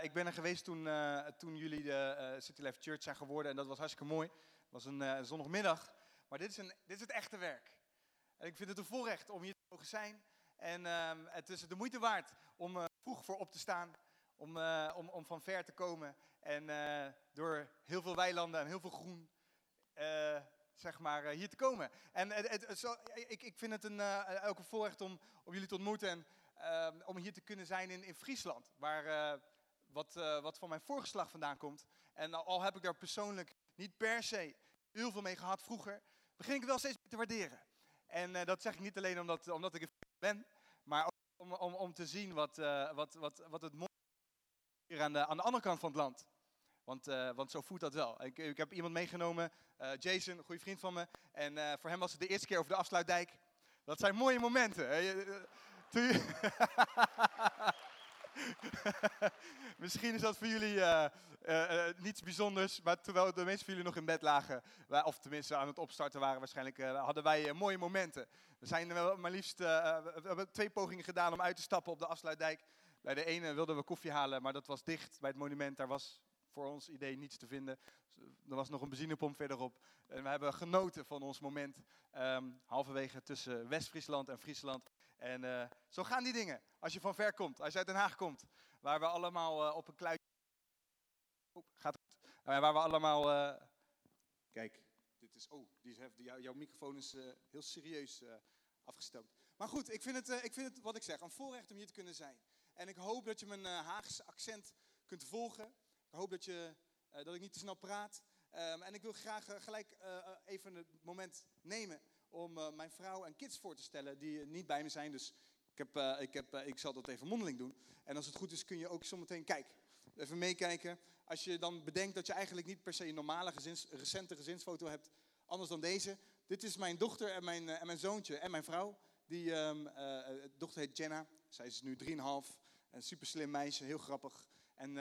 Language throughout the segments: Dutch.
ik ben er geweest toen, eh, toen jullie de eh, City Life Church zijn geworden en dat was hartstikke mooi. Het was een eh, zondagmiddag. Maar dit is, een, dit is het echte werk. En ik vind het een voorrecht om hier te mogen zijn. En ehm, het is de moeite waard om eh, vroeg voor op te staan. Om, eh, om, om van ver te komen. En eh, door heel veel weilanden en heel veel groen eh, zeg maar, eh, hier te komen. En het, ik, ik vind het een, eh, een voorrecht om, om jullie te ontmoeten. En ehm, om hier te kunnen zijn in, in Friesland. Waar, eh, wat, eh, wat van mijn voorgeslag vandaan komt. En al, heb ik daar persoonlijk niet per se heel veel mee gehad vroeger. Begin ik wel steeds meer te waarderen. En eh, dat zeg ik niet alleen omdat, omdat ik een ben. Maar ook om, om, om te zien wat, eh, wat, wat, wat het mooie is hier aan de, aan de andere kant van het land. Want, want zo voelt dat wel. Ik, ik heb iemand meegenomen, Jason, een goede vriend van me. En voor hem was het de eerste keer over de afsluitdijk. Dat zijn mooie momenten. Misschien is dat voor jullie eh, eh, eh, niets bijzonders, maar terwijl de meeste van jullie nog in bed lagen, of tenminste aan het opstarten waren, waarschijnlijk hadden wij mooie momenten. We zijn wel maar liefst, we hebben twee pogingen gedaan om uit te stappen op de afsluitdijk. Bij de ene wilden we koffie halen, maar dat was dicht bij het monument. Daar was voor ons idee niets te vinden. Er was nog een benzinepomp verderop. En we hebben genoten van ons moment ehm, halverwege tussen West-Friesland en Friesland. En eh, zo gaan die dingen. Als je van ver komt, als je uit Den Haag komt, waar we allemaal eh, op een kluitje. Oh, gaat goed. Eh, waar we allemaal. Kijk, dit is. Oh, die, jou- jouw microfoon is heel serieus afgesteld. Maar goed, ik vind, het, ik vind het, wat ik zeg, een voorrecht om hier te kunnen zijn. En ik hoop dat je mijn Haagse accent kunt volgen. Ik hoop dat, je, dat ik niet te snel praat. Ehm, en ik wil graag gelijk even het moment nemen om eh, mijn vrouw en kids voor te stellen die eh, niet bij me zijn. Dus ik, heb, eh, ik, heb, ik zal dat even mondeling doen. En als het goed is kun je ook zometeen kijken. Even meekijken. Als je dan bedenkt dat je eigenlijk niet per se een normale gezins, recente gezinsfoto hebt, anders dan deze. Dit is mijn dochter en mijn, en mijn zoontje en mijn vrouw. Die ehm, eh, eh, dochter heet Jenna. Zij is nu 3,5. Een super slim meisje, heel grappig. En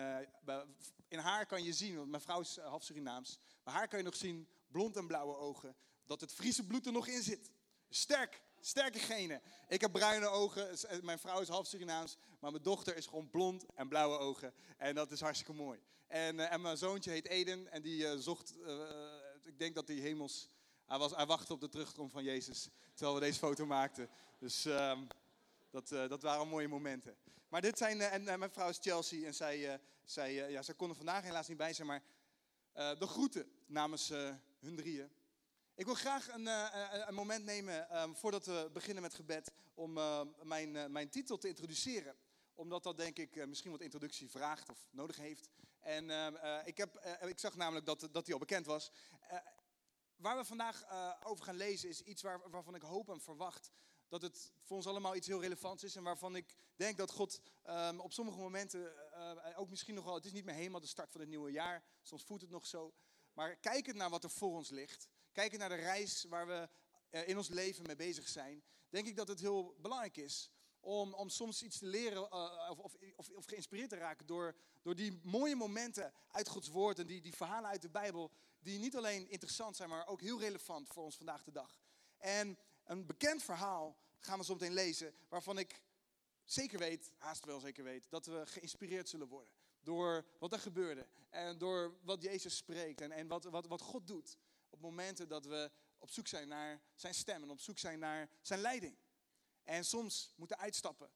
in haar kan je zien, want mijn vrouw is half Surinaams. Maar haar kan je nog zien, blond en blauwe ogen, dat het Friese bloed er nog in zit. Sterk, sterke genen. Ik heb bruine ogen, eh, mijn vrouw is half Surinaams. Maar mijn dochter is gewoon blond en blauwe ogen. En dat is hartstikke mooi. En, eh, en mijn zoontje heet Eden en die eh, zocht, ik denk dat hij hemels... Hij, was, hij wachtte op de terugkomst van Jezus, terwijl we deze foto maakten. Dus ehm, dat, dat waren mooie momenten. Maar dit zijn, en mijn vrouw is Chelsea en zij, zij, ja, zij kon er vandaag helaas niet bij zijn, maar de groeten namens hun drieën. Ik wil graag een, eh, eh, een moment nemen ehm, voordat we beginnen met gebed om eh, mijn, mijn titel te introduceren. Omdat dat denk ik misschien wat introductie vraagt of nodig heeft. En ehm, eh, ik, heb, ik zag namelijk dat, dat die al bekend was. Waar we vandaag over gaan lezen is iets waar, waarvan ik hoop en verwacht dat het voor ons allemaal iets heel relevants is. En waarvan ik denk dat God ehm, op sommige momenten, ook misschien nog wel, het is niet meer helemaal de start van het nieuwe jaar. Soms voelt het nog zo. Maar kijkend naar wat er voor ons ligt, kijkend naar de reis waar we eh, in ons leven mee bezig zijn, denk ik dat het heel belangrijk is om, om soms iets te leren eh, of, of, of, geïnspireerd te raken door, door die mooie momenten uit Gods woord en die, die verhalen uit de Bijbel, die niet alleen interessant zijn, maar ook heel relevant voor ons vandaag de dag. En een bekend verhaal gaan we zo meteen lezen, waarvan ik zeker weet, haast wel zeker weet, dat we geïnspireerd zullen worden. Door wat er gebeurde en door wat Jezus spreekt en, en wat, wat, wat God doet. Op momenten dat we op zoek zijn naar zijn stem en op zoek zijn naar zijn leiding. En soms moeten uitstappen.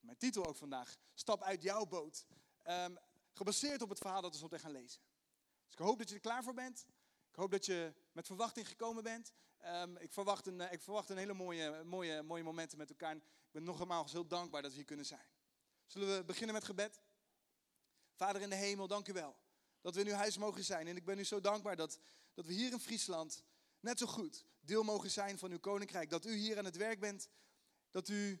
Mijn titel ook vandaag, Stap uit jouw boot. Ehm, gebaseerd op het verhaal dat we zo meteen gaan lezen. Dus ik hoop dat je er klaar voor bent. Ik hoop dat je met verwachting gekomen bent. Ehm, ik, verwacht een, eh, ik verwacht een hele mooie, mooie, mooie momenten met elkaar. Ik ben nogmaals heel dankbaar dat we hier kunnen zijn. Zullen we beginnen met gebed? Vader in de hemel, dank u wel. Dat we in uw huis mogen zijn. En ik ben u zo dankbaar dat, dat we hier in Friesland net zo goed deel mogen zijn van uw koninkrijk. Dat u hier aan het werk bent. Dat u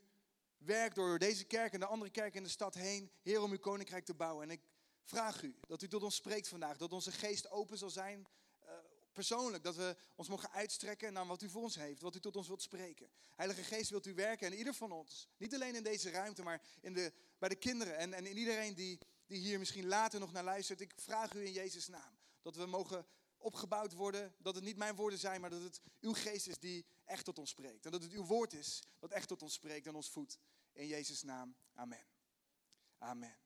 werkt door deze kerk en de andere kerken in de stad heen. Heer, om uw koninkrijk te bouwen. En ik vraag u dat u tot ons spreekt vandaag. Dat onze geest open zal zijn. eh, persoonlijk, dat we ons mogen uitstrekken naar wat u voor ons heeft. Wat u tot ons wilt spreken. Heilige Geest wilt u werken en ieder van ons. Niet alleen in deze ruimte, maar in de, bij de kinderen. En, en in iedereen die, die hier misschien later nog naar luistert. Ik vraag u in Jezus' naam. Dat we mogen opgebouwd worden. Dat het niet mijn woorden zijn, maar dat het uw geest is die echt tot ons spreekt. En dat het uw woord is dat echt tot ons spreekt en ons voedt. In Jezus' naam. Amen. Amen.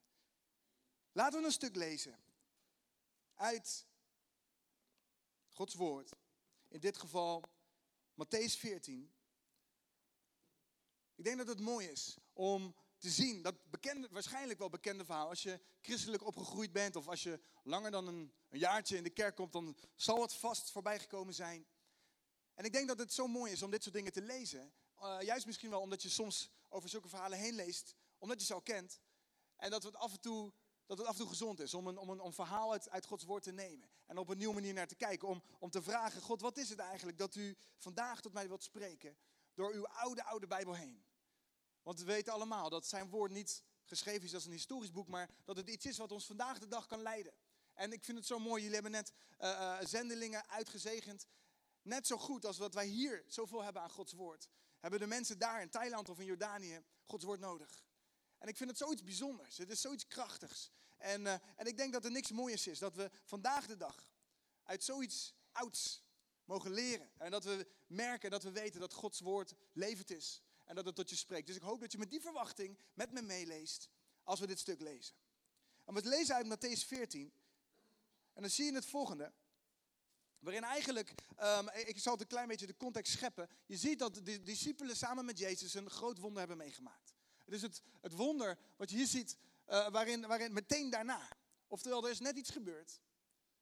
Laten we een stuk lezen uit Gods woord. In dit geval Matthäus 14. Ik denk dat het mooi is om te zien, dat bekende, waarschijnlijk wel bekende verhaal. Als je christelijk opgegroeid bent of als je langer dan een, jaartje in de kerk komt, dan zal het vast voorbijgekomen zijn. En ik denk dat het zo mooi is om dit soort dingen te lezen. Uh, juist misschien wel omdat je soms over zulke verhalen heen leest, omdat je ze al kent. En dat het af en toe, dat het af en toe gezond is om een, om een, om verhaal uit, uit Gods woord te nemen. En op een nieuwe manier naar te kijken. Om, om te vragen, God, wat is het eigenlijk dat u vandaag tot mij wilt spreken door uw oude, oude Bijbel heen? Want we weten allemaal dat zijn woord niet geschreven is als een historisch boek, maar dat het iets is wat ons vandaag de dag kan leiden. En ik vind het zo mooi, jullie hebben net uh, zendelingen uitgezegend. Net zo goed als wat wij hier zoveel hebben aan Gods woord, hebben de mensen daar in Thailand of in Jordanië Gods woord nodig. En ik vind het zoiets bijzonders. Het is zoiets krachtigs. En, uh, en ik denk dat er niks mooiers is. Dat we vandaag de dag uit zoiets ouds mogen leren. En dat we merken, dat we weten dat Gods woord levend is en dat het tot je spreekt. Dus ik hoop dat je met die verwachting met me meeleest als we dit stuk lezen. En we lezen uit Matthäus 14. En dan zie je het volgende. Waarin eigenlijk, um, ik zal het een klein beetje de context scheppen. Je ziet dat de discipelen samen met Jezus een groot wonder hebben meegemaakt. Het is het, het wonder wat je hier ziet, uh, waarin, waarin meteen daarna. Oftewel, er is net iets gebeurd.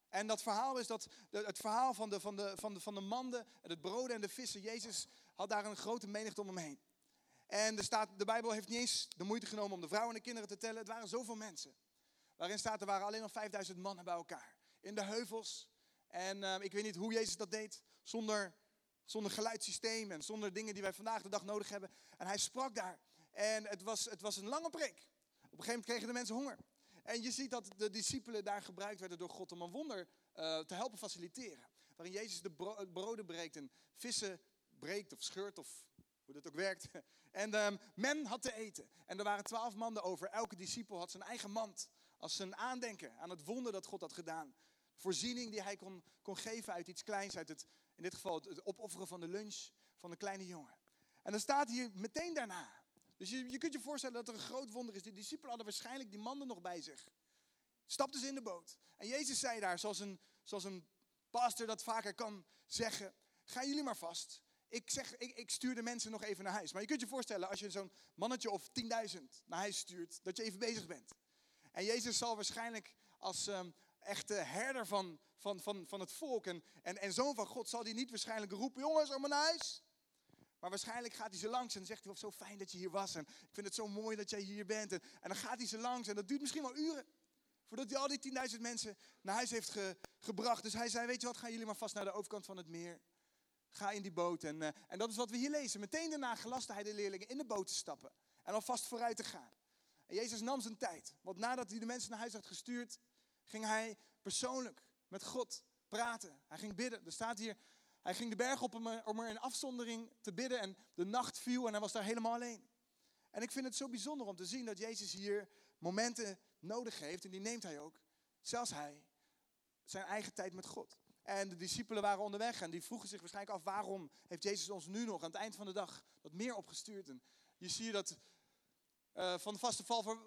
En dat verhaal is dat, het verhaal van de, van, de, van, de, van de manden, het broden en de vissen. Jezus had daar een grote menigte om hem heen. En er staat, de Bijbel heeft niet eens de moeite genomen om de vrouwen en de kinderen te tellen. Het waren zoveel mensen. Waarin staat, er waren alleen nog 5000 mannen bij elkaar. In de heuvels. En uh, ik weet niet hoe Jezus dat deed. Zonder, zonder geluidssysteem en zonder dingen die wij vandaag de dag nodig hebben. En hij sprak daar. En het was, het was een lange preek. Op een gegeven moment kregen de mensen honger. En je ziet dat de discipelen daar gebruikt werden door God om een wonder uh, te helpen faciliteren. Waarin Jezus de bro broden breekt en vissen breekt of scheurt of hoe dat ook werkt. En um, men had te eten. En er waren twaalf mannen over. Elke discipel had zijn eigen mand. Als zijn aandenken aan het wonder dat God had gedaan. Voorziening die hij kon, kon geven uit iets kleins. Uit het, in dit geval het, opofferen van de lunch van een kleine jongen. En dan staat hier meteen daarna. Dus je, je kunt je voorstellen dat er een groot wonder is. De discipelen hadden waarschijnlijk die mannen nog bij zich. Stapten ze in de boot. En Jezus zei daar, zoals een, zoals een pastor dat vaker kan zeggen. Ga jullie maar vast ik, zeg, ik, ik stuur de mensen nog even naar huis. Maar je kunt je voorstellen, als je zo'n mannetje of 10.000 naar huis stuurt, dat je even bezig bent. En Jezus zal waarschijnlijk als um, echte herder van, van, van, van het volk en, en, en zoon van God, zal hij niet waarschijnlijk roepen, jongens, om naar huis. Maar waarschijnlijk gaat hij ze langs en zegt hij, zo fijn dat je hier was. En ik vind het zo mooi dat jij hier bent. En, en dan gaat hij ze langs en dat duurt misschien wel uren. Voordat hij al die 10.000 mensen naar huis heeft ge, gebracht. Dus hij zei, weet je wat, gaan jullie maar vast naar de overkant van het meer. Ga in die boot. En, uh, en dat is wat we hier lezen. Meteen daarna gelastte hij de leerlingen in de boot te stappen. En alvast vooruit te gaan. En Jezus nam zijn tijd. Want nadat hij de mensen naar huis had gestuurd, ging hij persoonlijk met God praten. Hij ging bidden. Er staat hier, hij ging de berg op om om er in afzondering te bidden. En de nacht viel en hij was daar helemaal alleen. En ik vind het zo bijzonder om te zien dat Jezus hier momenten nodig heeft. En die neemt hij ook. Zelfs hij. Zijn eigen tijd met God. En de discipelen waren onderweg en die vroegen zich waarschijnlijk af waarom heeft Jezus ons nu nog aan het eind van de dag dat meer opgestuurd. En je ziet dat uh, van de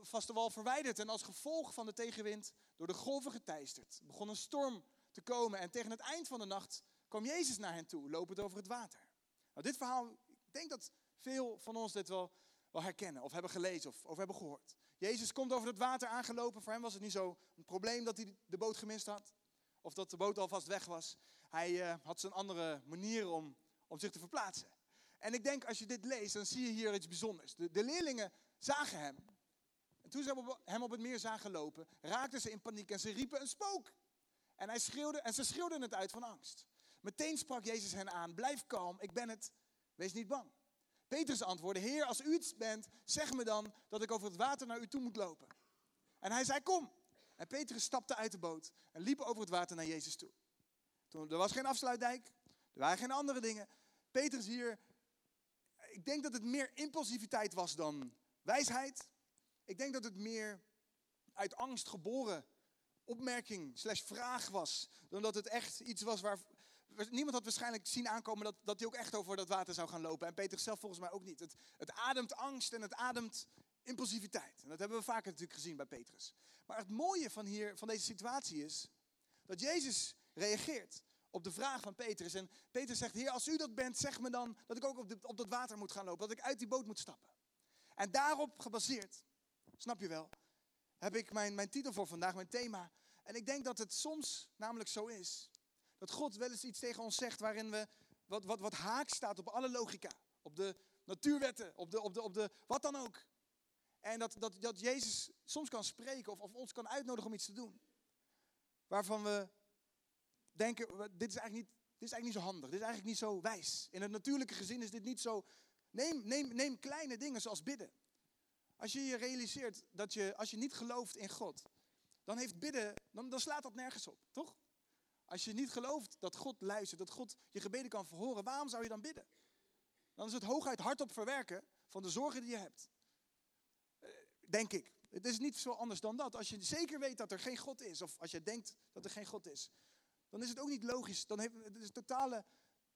vaste, wal verwijderd en als gevolg van de tegenwind door de golven geteisterd. begon een storm te komen en tegen het eind van de nacht kwam Jezus naar hen toe, lopend over het water. Nou, dit verhaal, ik denk dat veel van ons dit wel, wel herkennen of hebben gelezen of, of hebben gehoord. Jezus komt over het water aangelopen. Voor hem was het niet zo een probleem dat hij de boot gemist had of dat de boot alvast weg was. Hij uh, had zijn andere manieren om, om zich te verplaatsen. En ik denk, als je dit leest, dan zie je hier iets bijzonders. De, leerlingen zagen hem. En toen ze hem op het meer zagen lopen, raakten ze in paniek en ze riepen een spook. En, hij schreeuwde, en ze schreeuwden het uit van angst. Meteen sprak Jezus hen aan, blijf kalm, ik ben het, wees niet bang. Petrus antwoordde, Heer, als u het bent, zeg me dan dat ik over het water naar u toe moet lopen. En hij zei, kom. En Petrus stapte uit de boot en liep over het water naar Jezus toe. Toen, er was geen afsluitdijk, er waren geen andere dingen. Petrus hier, ik denk dat het meer impulsiviteit was dan wijsheid. Ik denk dat het meer uit angst geboren opmerking slash vraag was. Dan dat het echt iets was waar... Niemand had waarschijnlijk zien aankomen dat, dat hij ook echt over dat water zou gaan lopen. En Petrus zelf volgens mij ook niet. Het, het ademt angst en het ademt Impulsiviteit. En dat hebben we vaker natuurlijk gezien bij Petrus. Maar het mooie van, hier, van deze situatie is dat Jezus reageert op de vraag van Petrus. En Petrus zegt, heer, als u dat bent, zeg me dan dat ik ook op, op dat water moet gaan lopen. Dat ik uit die boot moet stappen. En daarop gebaseerd, snap je wel, heb ik mijn, mijn titel voor vandaag, mijn thema. En ik denk dat het soms namelijk zo is. Dat God wel eens iets tegen ons zegt waarin we wat, wat, wat haak staat op alle logica. Op de natuurwetten, op de, op de, op de wat dan ook. En dat, dat, dat Jezus soms kan spreken of, of ons kan uitnodigen om iets te doen. Waarvan we denken, dit is, eigenlijk niet, dit is eigenlijk niet zo handig, dit is eigenlijk niet zo wijs. In het natuurlijke gezin is dit niet zo. Neem, neem, neem kleine dingen zoals bidden. Als je je realiseert dat je, als je niet gelooft in God, dan heeft bidden, dan, dan slaat dat nergens op, toch? Als je niet gelooft dat God luistert, dat God je gebeden kan verhoren, waarom zou je dan bidden? Dan is het hooguit hardop verwerken van de zorgen die je hebt. Denk ik. Het is niet zo anders dan dat. Als je zeker weet dat er geen God is, of als je denkt dat er geen God is, dan is het ook niet logisch. Dan heeft het is totale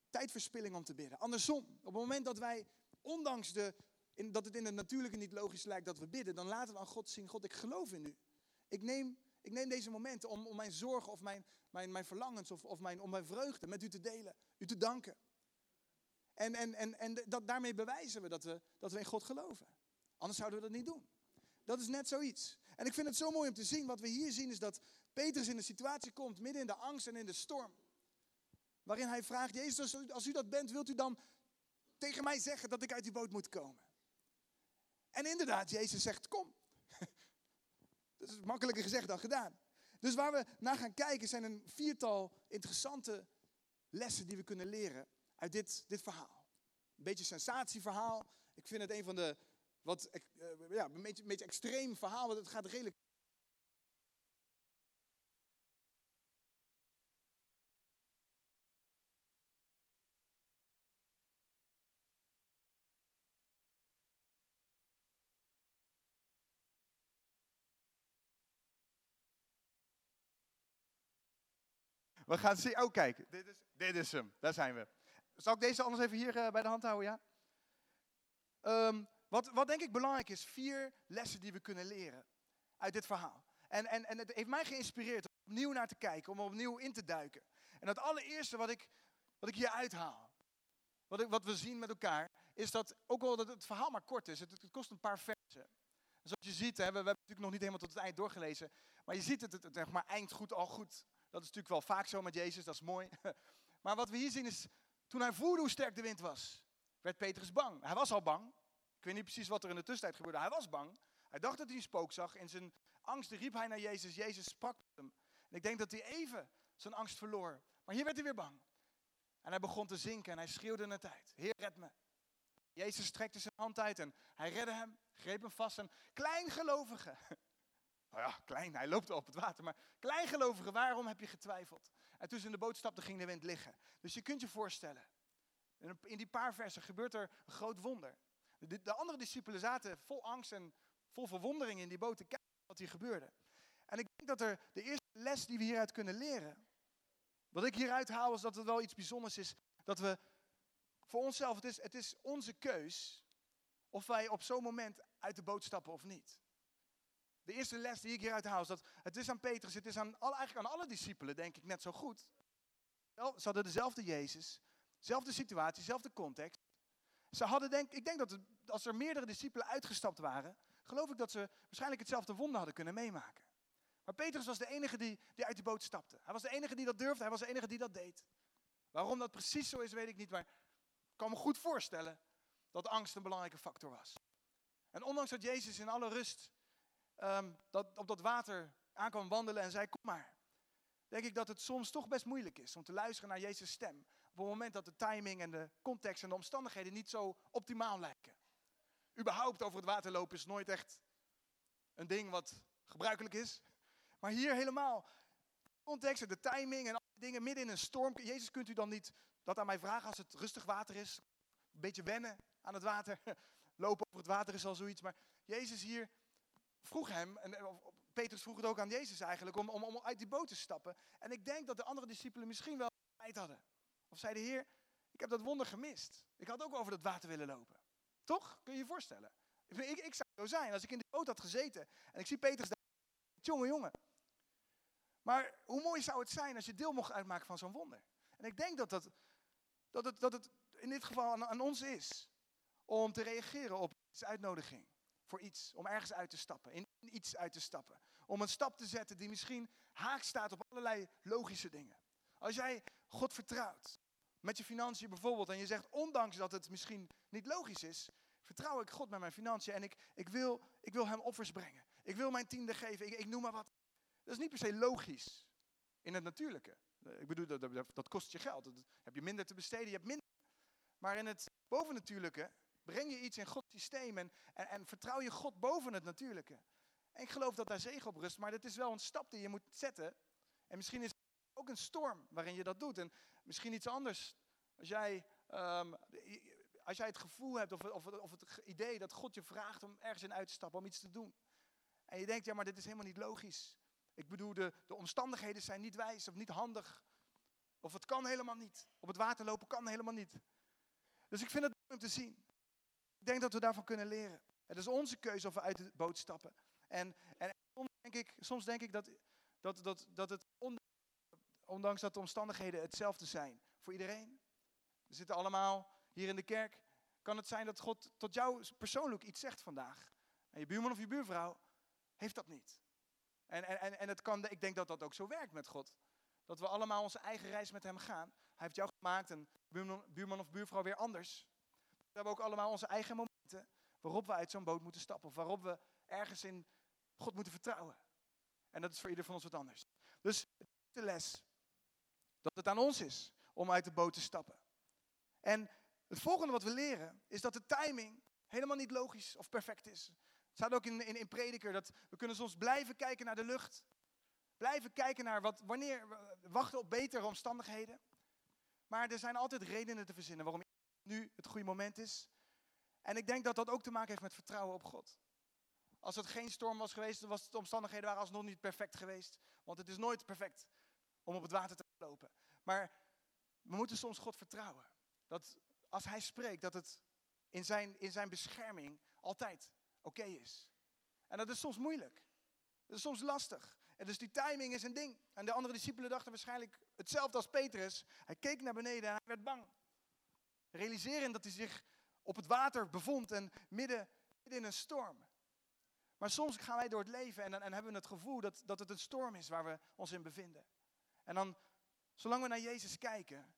tijdverspilling om te bidden. Andersom, op het moment dat wij, ondanks de, in, dat het in het natuurlijke niet logisch lijkt dat we bidden, dan laten we aan God zien, God, ik geloof in u. Ik neem, ik neem deze momenten om, om mijn zorgen of mijn, mijn, mijn verlangens of, of mijn, om mijn vreugde met u te delen, u te danken. En, en, en, en dat, daarmee bewijzen we dat, we dat we in God geloven. Anders zouden we dat niet doen. Dat is net zoiets. En ik vind het zo mooi om te zien. Wat we hier zien is dat Petrus in een situatie komt, midden in de angst en in de storm. Waarin hij vraagt, Jezus, als u dat bent, wilt u dan tegen mij zeggen dat ik uit die boot moet komen? En inderdaad, Jezus zegt, kom. Dat is makkelijker gezegd dan gedaan. Dus waar we naar gaan kijken zijn een viertal interessante lessen die we kunnen leren uit dit, dit verhaal. Een beetje een sensatieverhaal. Ik vind het een van de wat eh, ja, een beetje, een beetje extreem verhaal, want het gaat redelijk We gaan zien. Oh, kijk, dit is, dit is hem. Daar zijn we. Zal ik deze anders even hier uh, bij de hand houden, ja? Um, wat, wat denk ik belangrijk is, vier lessen die we kunnen leren uit dit verhaal. En, en, en het heeft mij geïnspireerd om opnieuw naar te kijken, om opnieuw in te duiken. En het allereerste wat ik, wat ik hier uithaal, wat, ik, wat we zien met elkaar, is dat ook al dat het verhaal maar kort is, het, kost een paar versen. Zoals je ziet, hè, we, hebben natuurlijk nog niet helemaal tot het eind doorgelezen, maar je ziet het, het, het maar eind goed al goed. Dat is natuurlijk wel vaak zo met Jezus, dat is mooi. Maar wat we hier zien is, toen hij voelde hoe sterk de wind was, werd Petrus bang. Hij was al bang, ik weet niet precies wat er in de tussentijd gebeurde. Hij was bang. Hij dacht dat hij een spook zag. In zijn angst riep hij naar Jezus. Jezus sprak met hem. En ik denk dat hij even zijn angst verloor. Maar hier werd hij weer bang. En hij begon te zinken en hij schreeuwde naar tijd. Heer, red me. Jezus strekte zijn hand uit en hij redde hem, greep hem vast. Een kleingelovige. Nou ja, klein, hij loopt op het water. Maar kleingelovige, waarom heb je getwijfeld? En toen ze in de boot stapte, ging de wind liggen. Dus je kunt je voorstellen, in die paar versen gebeurt er een groot wonder. De, de andere discipelen zaten vol angst en vol verwondering in die boot te kijken wat hier gebeurde. En ik denk dat er de eerste les die we hieruit kunnen leren, wat ik hieruit haal is dat het wel iets bijzonders is, dat we voor onszelf, het is, het is onze keus of wij op zo'n moment uit de boot stappen of niet. De eerste les die ik hieruit haal is dat het is aan Petrus, het is aan, al, eigenlijk aan alle discipelen, denk ik, net zo goed. Ze hadden dezelfde Jezus, dezelfde situatie, dezelfde context. Ze hadden denk, ik denk dat als er meerdere discipelen uitgestapt waren, geloof ik dat ze waarschijnlijk hetzelfde wonder hadden kunnen meemaken. Maar Petrus was de enige die, die uit de boot stapte. Hij was de enige die dat durfde, hij was de enige die dat deed. Waarom dat precies zo is, weet ik niet, maar ik kan me goed voorstellen dat angst een belangrijke factor was. En ondanks dat Jezus in alle rust um, dat, op dat water aan kwam wandelen en zei, kom maar. Denk ik dat het soms toch best moeilijk is om te luisteren naar Jezus' stem op het moment dat de timing en de context en de omstandigheden niet zo optimaal lijken. Überhaupt over het water lopen is nooit echt een ding wat gebruikelijk is. Maar hier helemaal. Context en de timing en alle dingen midden in een storm. Jezus, kunt u dan niet dat aan mij vragen als het rustig water is? Een beetje wennen aan het water. Lopen over het water is al zoiets. Maar Jezus hier vroeg hem, en Petrus vroeg het ook aan Jezus eigenlijk, om, om, om uit die boot te stappen. En ik denk dat de andere discipelen misschien wel tijd hadden. Of zei de Heer, ik heb dat wonder gemist. Ik had ook over dat water willen lopen. Toch? Kun je je voorstellen? Ik, ik zou zo zijn. Als ik in de boot had gezeten en ik zie Petrus daar, jongen, jongen. Maar hoe mooi zou het zijn als je deel mocht uitmaken van zo'n wonder? En ik denk dat, dat, dat, het, dat het in dit geval aan, aan ons is om te reageren op iets uitnodiging. Voor iets, om ergens uit te stappen, in iets uit te stappen. Om een stap te zetten die misschien haak staat op allerlei logische dingen. Als jij God vertrouwt, met je financiën bijvoorbeeld, en je zegt, ondanks dat het misschien niet logisch is, vertrouw ik God met mijn financiën en ik, ik, wil, ik wil Hem offers brengen. Ik wil mijn tiende geven, ik, ik noem maar wat. Dat is niet per se logisch in het natuurlijke. Ik bedoel, dat, dat, kost je geld. Dat heb je minder te besteden, je hebt minder. Maar in het bovennatuurlijke breng je iets in Gods systeem en, en, vertrouw je God boven het natuurlijke. En ik geloof dat daar zegen op rust, maar dat is wel een stap die je moet zetten. En misschien is ook een storm waarin je dat doet. En misschien iets anders. Als jij, um, als jij het gevoel hebt of, of, of het idee dat God je vraagt om ergens in uit te stappen, om iets te doen. En je denkt, ja, maar dit is helemaal niet logisch. Ik bedoel, de, de omstandigheden zijn niet wijs of niet handig. Of het kan helemaal niet. Op het water lopen kan helemaal niet. Dus ik vind het leuk om te zien. Ik denk dat we daarvan kunnen leren. Het is onze keuze of we uit de boot stappen. En, en soms, denk ik, soms denk ik dat, dat, dat, dat het, ondanks dat de omstandigheden hetzelfde zijn voor iedereen. We zitten allemaal hier in de kerk. Kan het zijn dat God tot jou persoonlijk iets zegt vandaag? En je buurman of je buurvrouw heeft dat niet. En, en, en het kan, ik denk dat dat ook zo werkt met God. Dat we allemaal onze eigen reis met hem gaan. Hij heeft jou gemaakt en buurman, buurman of buurvrouw weer anders. We hebben ook allemaal onze eigen momenten waarop we uit zo'n boot moeten stappen. Of waarop we ergens in God moeten vertrouwen. En dat is voor ieder van ons wat anders. Dus de les dat het aan ons is om uit de boot te stappen. En het volgende wat we leren is dat de timing helemaal niet logisch of perfect is. Het staat ook in, in, Prediker dat we kunnen soms blijven kijken naar de lucht. Blijven kijken naar wat, wanneer, wachten op betere omstandigheden. Maar er zijn altijd redenen te verzinnen waarom nu het goede moment is. En ik denk dat dat ook te maken heeft met vertrouwen op God. Als het geen storm was geweest, was de omstandigheden waren alsnog niet perfect geweest. Want het is nooit perfect om op het water te lopen. Maar we moeten soms God vertrouwen. Dat als Hij spreekt, dat het in zijn, in zijn bescherming altijd oké is. En dat is soms moeilijk. Dat is soms lastig. En dus die timing is een ding. En de andere discipelen dachten waarschijnlijk hetzelfde als Petrus. Hij keek naar beneden en hij werd bang. Realiserend dat hij zich op het water bevond en midden, in een storm. Maar soms gaan wij door het leven en, en hebben we het gevoel dat, dat het een storm is waar we ons in bevinden. En dan, zolang we naar Jezus kijken,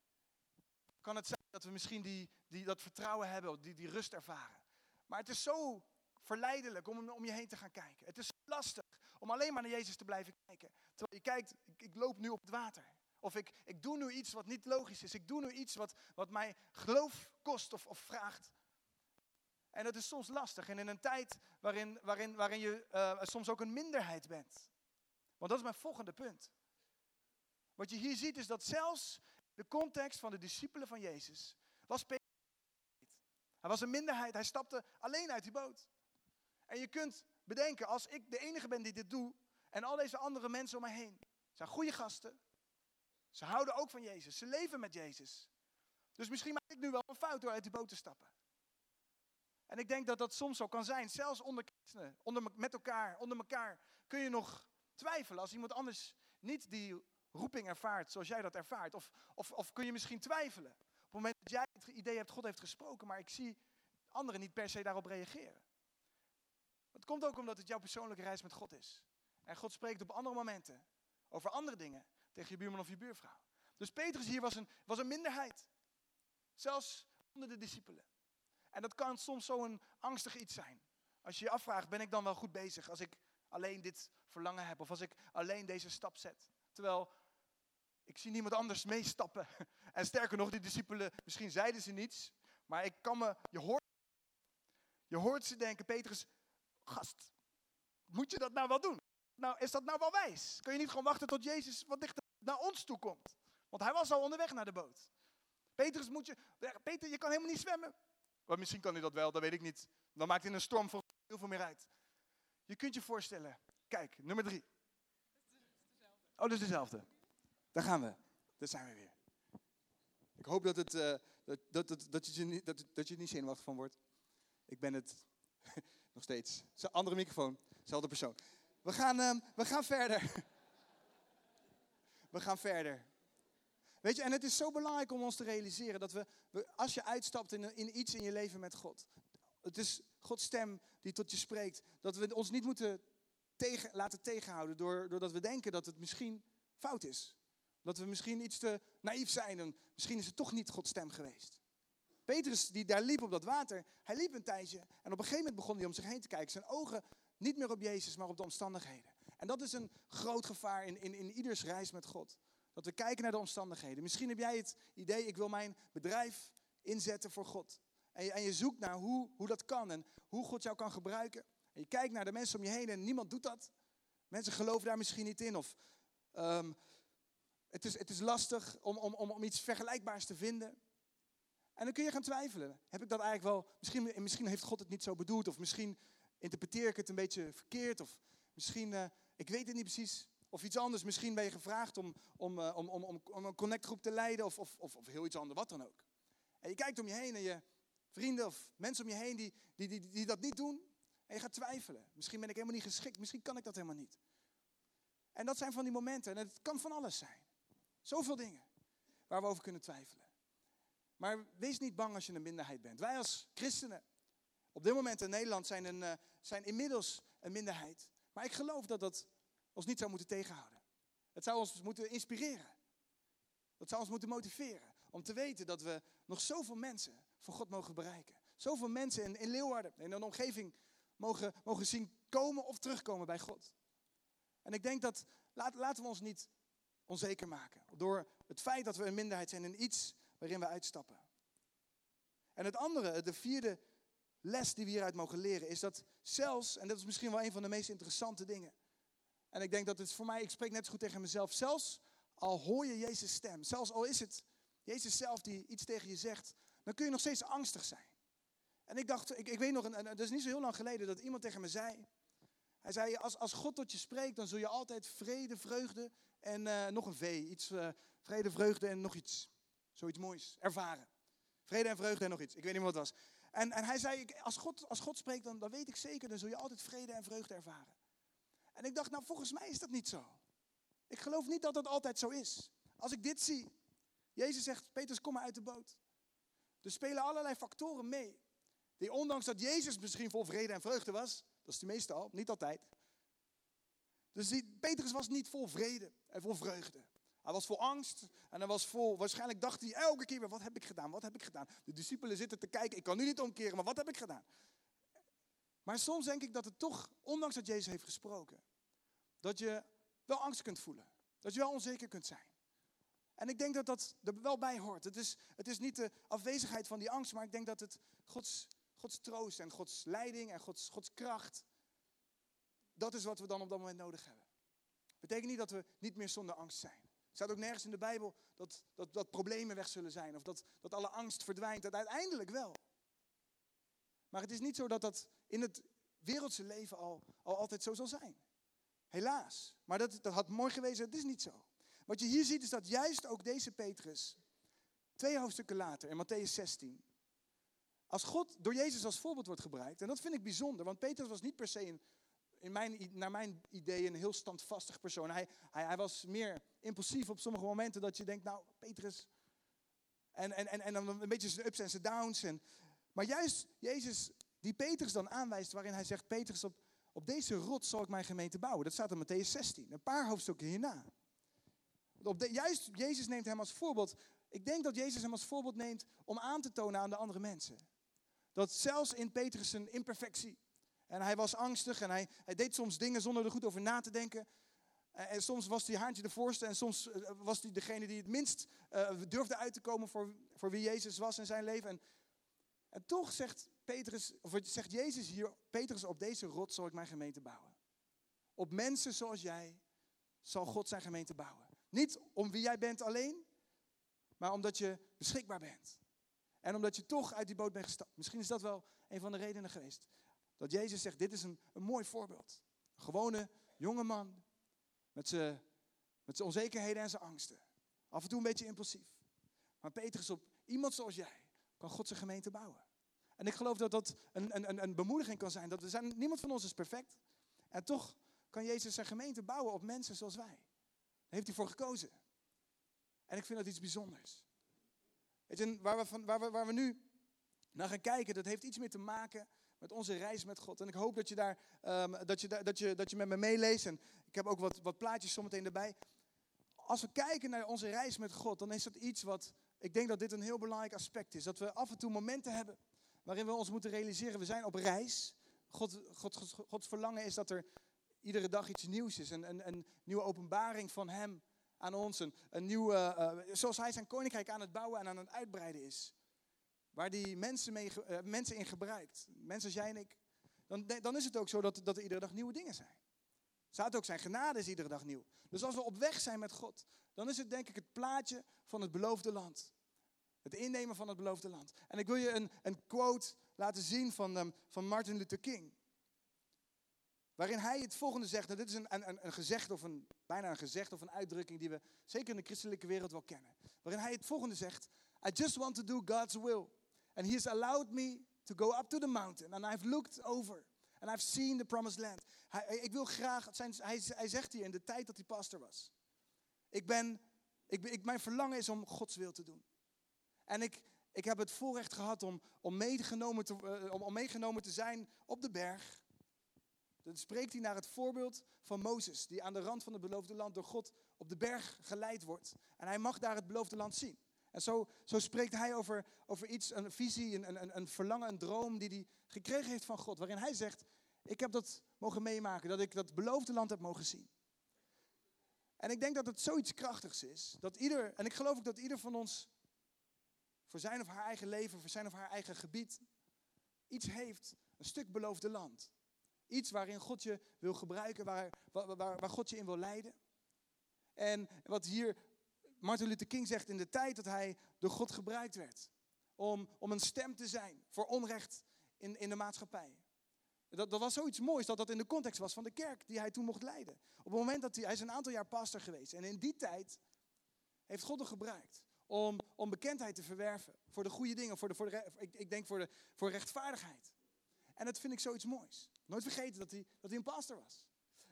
kan het zijn dat we misschien die, die, dat vertrouwen hebben, die, die rust ervaren. Maar het is zo verleidelijk om om je heen te gaan kijken. Het is lastig om alleen maar naar Jezus te blijven kijken. Terwijl je kijkt, ik, loop nu op het water. Of ik, ik doe nu iets wat niet logisch is. Ik doe nu iets wat, wat mij geloof kost of, of vraagt. En dat is soms lastig. En in een tijd waarin, waarin, waarin je uh, soms ook een minderheid bent. Want dat is mijn volgende punt. Wat je hier ziet is dat zelfs de context van de discipelen van Jezus was. Hij was een minderheid, hij stapte alleen uit die boot. En je kunt bedenken, als ik de enige ben die dit doe, en al deze andere mensen om mij heen, zijn goede gasten. Ze houden ook van Jezus, ze leven met Jezus. Dus misschien maak ik nu wel een fout door uit die boot te stappen. En ik denk dat dat soms zo kan zijn, zelfs onder christenen, onder, met elkaar, onder elkaar, kun je nog twijfelen als iemand anders niet die roeping ervaart zoals jij dat ervaart. Of, of, of kun je misschien twijfelen. Op het moment dat jij het idee hebt, God heeft gesproken, maar ik zie anderen niet per se daarop reageren. Het komt ook omdat het jouw persoonlijke reis met God is. En God spreekt op andere momenten over andere dingen tegen je buurman of je buurvrouw. Dus Petrus hier was een, was een minderheid. Zelfs onder de discipelen. En dat kan soms zo'n angstig iets zijn. Als je je afvraagt, ben ik dan wel goed bezig als ik alleen dit verlangen heb? Of als ik alleen deze stap zet? Terwijl ik zie niemand anders meestappen. En sterker nog, die discipelen, misschien zeiden ze niets. Maar ik kan me, je hoort, je hoort ze denken, Petrus, gast, moet je dat nou wel doen? Nou, is dat nou wel wijs? Kun je niet gewoon wachten tot Jezus wat dichter naar ons toe komt? Want hij was al onderweg naar de boot. Petrus moet je, Peter, je kan helemaal niet zwemmen. Maar misschien kan hij dat wel, dat weet ik niet. Dan maakt hij een storm voor heel veel meer uit. Je kunt je voorstellen. Kijk, nummer drie. Oh, dat is dezelfde. Daar gaan we. Daar zijn we weer. Ik hoop dat, het, uh, dat, dat, dat, je, niet, dat, dat je niet zenuwachtig van wordt. Ik ben het Nog steeds. Andere microfoon, dezelfde persoon. We gaan, ehm, we gaan verder. we gaan verder. Weet je, en het is zo belangrijk om ons te realiseren dat we, als je uitstapt in, in iets in je leven met God, het is Gods stem die tot je spreekt, dat we ons niet moeten tegen, laten tegenhouden door, doordat we denken dat het misschien fout is. Dat we misschien iets te naïef zijn en misschien is het toch niet Gods stem geweest. Petrus, die daar liep op dat water, hij liep een tijdje en op een gegeven moment begon hij om zich heen te kijken. Zijn ogen niet meer op Jezus, maar op de omstandigheden. En dat is een groot gevaar in, in, in ieders reis met God. Dat we kijken naar de omstandigheden. Misschien heb jij het idee, ik wil mijn bedrijf inzetten voor God. En je, en je zoekt naar hoe, hoe dat kan en hoe God jou kan gebruiken. En je kijkt naar de mensen om je heen en niemand doet dat. Mensen geloven daar misschien niet in. Of um, het, is, het is lastig om, om, om, om iets vergelijkbaars te vinden. En dan kun je gaan twijfelen. Heb ik dat eigenlijk wel, misschien, misschien heeft God het niet zo bedoeld. Of misschien interpreteer ik het een beetje verkeerd. Of misschien, uh, ik weet het niet precies. Of iets anders. Misschien ben je gevraagd om, om, uh, om, om, om, om een connectgroep te leiden. Of, of, of, of heel iets anders, wat dan ook. En je kijkt om je heen en je vrienden of mensen om je heen die, die, die, die dat niet doen. En je gaat twijfelen. Misschien ben ik helemaal niet geschikt. Misschien kan ik dat helemaal niet. En dat zijn van die momenten. En het kan van alles zijn. Zoveel dingen waar we over kunnen twijfelen. Maar wees niet bang als je een minderheid bent. Wij als christenen, op dit moment in Nederland, zijn, een, uh, zijn inmiddels een minderheid. Maar ik geloof dat dat ons niet zou moeten tegenhouden. Het zou ons moeten inspireren. Dat zou ons moeten motiveren. Om te weten dat we nog zoveel mensen voor God mogen bereiken. Zoveel mensen in, in Leeuwarden, in een omgeving, mogen, mogen zien komen of terugkomen bij God. En ik denk dat, laten we ons niet onzeker maken. Door het feit dat we een minderheid zijn in iets waarin we uitstappen. En het andere, de vierde les die we hieruit mogen leren, is dat zelfs, en dat is misschien wel een van de meest interessante dingen. En ik denk dat het voor mij, ik spreek net zo goed tegen mezelf, zelfs al hoor je Jezus' stem, zelfs al is het Jezus zelf die iets tegen je zegt, dan kun je nog steeds angstig zijn. En ik dacht, ik, ik weet nog, het is niet zo heel lang geleden dat iemand tegen me zei, hij zei, als, als God tot je spreekt, dan zul je altijd vrede, vreugde en uh, nog een V, iets, uh, vrede, vreugde en nog iets. Zoiets moois, ervaren. Vrede en vreugde en nog iets, ik weet niet wat het was. En, en hij zei, als God, als God spreekt, dan, dan weet ik zeker, dan zul je altijd vrede en vreugde ervaren. En ik dacht, nou volgens mij is dat niet zo. Ik geloof niet dat dat altijd zo is. Als ik dit zie, Jezus zegt, Petrus, kom maar uit de boot. Er spelen allerlei factoren mee. Die ondanks dat Jezus misschien vol vrede en vreugde was, dat is de meeste niet altijd. Dus Petrus was niet vol vrede en vol vreugde. Hij was vol angst en hij was vol, waarschijnlijk dacht hij elke keer weer, wat heb ik gedaan, wat heb ik gedaan? De discipelen zitten te kijken, ik kan nu niet omkeren, maar wat heb ik gedaan? Maar soms denk ik dat het toch, ondanks dat Jezus heeft gesproken, dat je wel angst kunt voelen. Dat je wel onzeker kunt zijn. En ik denk dat dat er wel bij hoort. Het is, het is niet de afwezigheid van die angst, maar ik denk dat het Gods, Gods troost en Gods leiding en Gods, Gods kracht, dat is wat we dan op dat moment nodig hebben. Betekent niet dat we niet meer zonder angst zijn. Er staat ook nergens in de Bijbel dat, dat, dat problemen weg zullen zijn of dat, dat alle angst verdwijnt. Dat uiteindelijk wel. Maar het is niet zo dat dat in het wereldse leven al, al altijd zo zal zijn. Helaas. Maar dat, dat had mooi geweest, het is niet zo. Wat je hier ziet is dat juist ook deze Petrus, twee hoofdstukken later, in Matthäus 16, als God door Jezus als voorbeeld wordt gebruikt, en dat vind ik bijzonder, want Petrus was niet per se een, in mijn, naar mijn idee een heel standvastig persoon. Hij, hij, hij was meer impulsief op sommige momenten dat je denkt, nou Petrus, en, en, en, en dan een beetje zijn ups en zijn downs. Maar juist Jezus, die Petrus dan aanwijst, waarin hij zegt, Petrus, op, op deze rot zal ik mijn gemeente bouwen. Dat staat in Matthäus 16, een paar hoofdstukken hierna. Op de, juist Jezus neemt hem als voorbeeld. Ik denk dat Jezus hem als voorbeeld neemt om aan te tonen aan de andere mensen. Dat zelfs in Petrus' imperfectie. En hij was angstig en hij, hij deed soms dingen zonder er goed over na te denken. En, soms was hij haantje de voorste en soms eh, was hij degene die het minst uh, durfde uit te komen voor, voor wie Jezus was in zijn leven. En, en toch zegt, Petrus, of zegt Jezus hier, Petrus, op deze rot zal ik mijn gemeente bouwen. Op mensen zoals jij zal God zijn gemeente bouwen. Niet om wie jij bent alleen, maar omdat je beschikbaar bent. En omdat je toch uit die boot bent gestapt. Misschien is dat wel een van de redenen geweest. Dat Jezus zegt, dit is een, een mooi voorbeeld. Een gewone jonge man met zijn met onzekerheden en zijn angsten. Af en toe een beetje impulsief. Maar Petrus op iemand zoals jij kan God zijn gemeente bouwen. En ik geloof dat dat een, een, een bemoediging kan zijn. Dat we zijn. Niemand van ons is perfect. En toch kan Jezus zijn gemeente bouwen op mensen zoals wij. Daar heeft hij voor gekozen. En ik vind dat iets bijzonders. Weet waar, we waar, waar we nu naar gaan kijken, dat heeft iets meer te maken met onze reis met God. En ik hoop dat je, daar, um, dat je, dat je, dat je met me meeleest. En ik heb ook wat, wat plaatjes zometeen erbij. Als we kijken naar onze reis met God, dan is dat iets wat, ik denk dat dit een heel belangrijk aspect is. Dat we af en toe momenten hebben waarin we ons moeten realiseren, we zijn op reis. God, God, God, Gods verlangen is dat er iedere dag iets nieuws is. Een nieuwe openbaring van Hem aan ons. Een, een nieuwe, uh, zoals Hij zijn koninkrijk aan het bouwen en aan het uitbreiden is. Waar die mensen, mee, uh, mensen in gebruikt. Mensen als jij en ik. Dan, dan is het ook zo dat, dat er iedere dag nieuwe dingen zijn. Staat ook zijn genade is iedere dag nieuw. Dus als we op weg zijn met God, dan is het denk ik het plaatje van het beloofde land. Het innemen van het beloofde land. En ik wil je een, een quote laten zien van, um, van Martin Luther King. Waarin hij het volgende zegt. Nou, dit is een, een, een gezegd of een, bijna een gezegd of een uitdrukking die we zeker in de christelijke wereld wel kennen. Waarin hij het volgende zegt. I just want to do God's will. And he has allowed me to go up to the mountain. And I've looked over. And I've seen the promised land. Hij, ik wil graag, zijn, hij, hij zegt hier in de tijd dat hij pastor was. Ik ben, ik, ik, mijn verlangen is om Gods wil te doen. En ik, ik heb het voorrecht gehad om, om, meegenomen te, uh, om, om meegenomen te zijn op de berg. Dan spreekt hij naar het voorbeeld van Mozes, die aan de rand van het beloofde land door God op de berg geleid wordt. En hij mag daar het beloofde land zien. En zo, zo spreekt hij over, over iets, een visie, een, een, een verlangen, een droom die hij gekregen heeft van God. Waarin hij zegt, ik heb dat mogen meemaken, dat ik dat beloofde land heb mogen zien. En ik denk dat het zoiets krachtigs is, dat ieder, en ik geloof ook dat ieder van ons voor zijn of haar eigen leven, voor zijn of haar eigen gebied, iets heeft, een stuk beloofde land. Iets waarin God je wil gebruiken, waar, waar, waar God je in wil leiden. En wat hier Martin Luther King zegt in de tijd dat hij door God gebruikt werd. Om, om een stem te zijn voor onrecht in, in de maatschappij. Dat, dat was zoiets moois dat dat in de context was van de kerk die hij toen mocht leiden. Op het moment dat hij, hij is een aantal jaar pastor geweest. En in die tijd heeft God hem gebruikt om, om bekendheid te verwerven. Voor de goede dingen, voor de, voor ik, ik denk voor, de, voor rechtvaardigheid. En dat vind ik zoiets moois. Nooit vergeten dat hij, dat hij een pastor was.